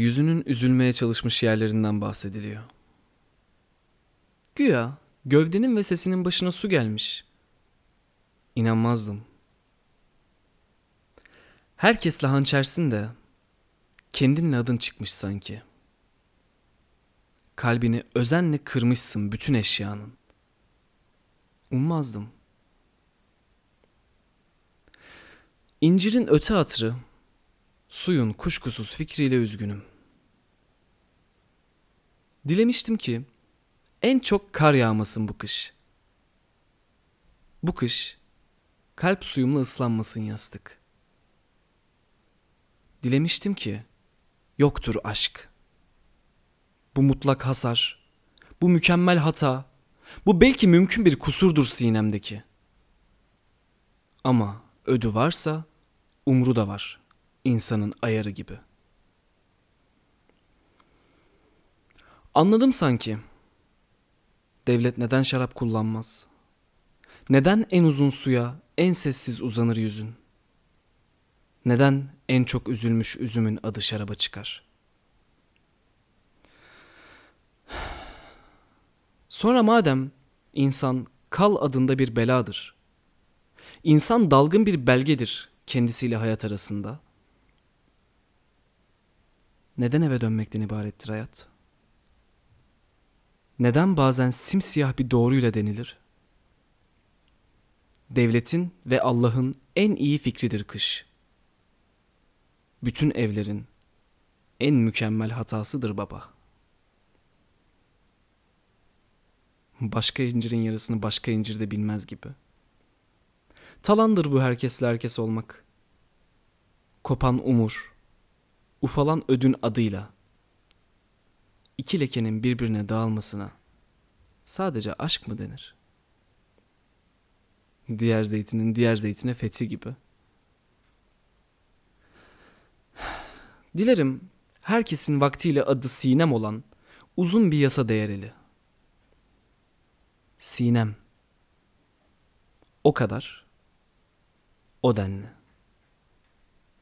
Yüzünün üzülmeye çalışmış yerlerinden bahsediliyor. Güya gövdenin ve sesinin başına su gelmiş. İnanmazdım. Herkesle hançersin de kendinle adın çıkmış sanki. Kalbini özenle kırmışsın bütün eşyanın. Ummazdım. İncirin öte hatırı, suyun kuşkusuz fikriyle üzgünüm. Dilemiştim ki en çok kar yağmasın bu kış. Bu kış kalp suyumla ıslanmasın yastık. Dilemiştim ki yoktur aşk. Bu mutlak hasar, bu mükemmel hata, bu belki mümkün bir kusurdur sinemdeki. Ama ödü varsa umru da var insanın ayarı gibi. Anladım sanki. Devlet neden şarap kullanmaz? Neden en uzun suya en sessiz uzanır yüzün? Neden en çok üzülmüş üzümün adı şaraba çıkar? Sonra madem insan kal adında bir beladır. İnsan dalgın bir belgedir kendisiyle hayat arasında. Neden eve dönmekten ibarettir hayat? Neden bazen simsiyah bir doğruyla denilir? Devletin ve Allah'ın en iyi fikridir kış. Bütün evlerin en mükemmel hatasıdır baba. Başka incirin yarısını başka incir de bilmez gibi. Talandır bu herkesle herkes olmak. Kopan umur, ufalan ödün adıyla iki lekenin birbirine dağılmasına sadece aşk mı denir? Diğer zeytinin diğer zeytine fethi gibi. Dilerim herkesin vaktiyle adı Sinem olan uzun bir yasa değereli. Sinem. O kadar. O denli.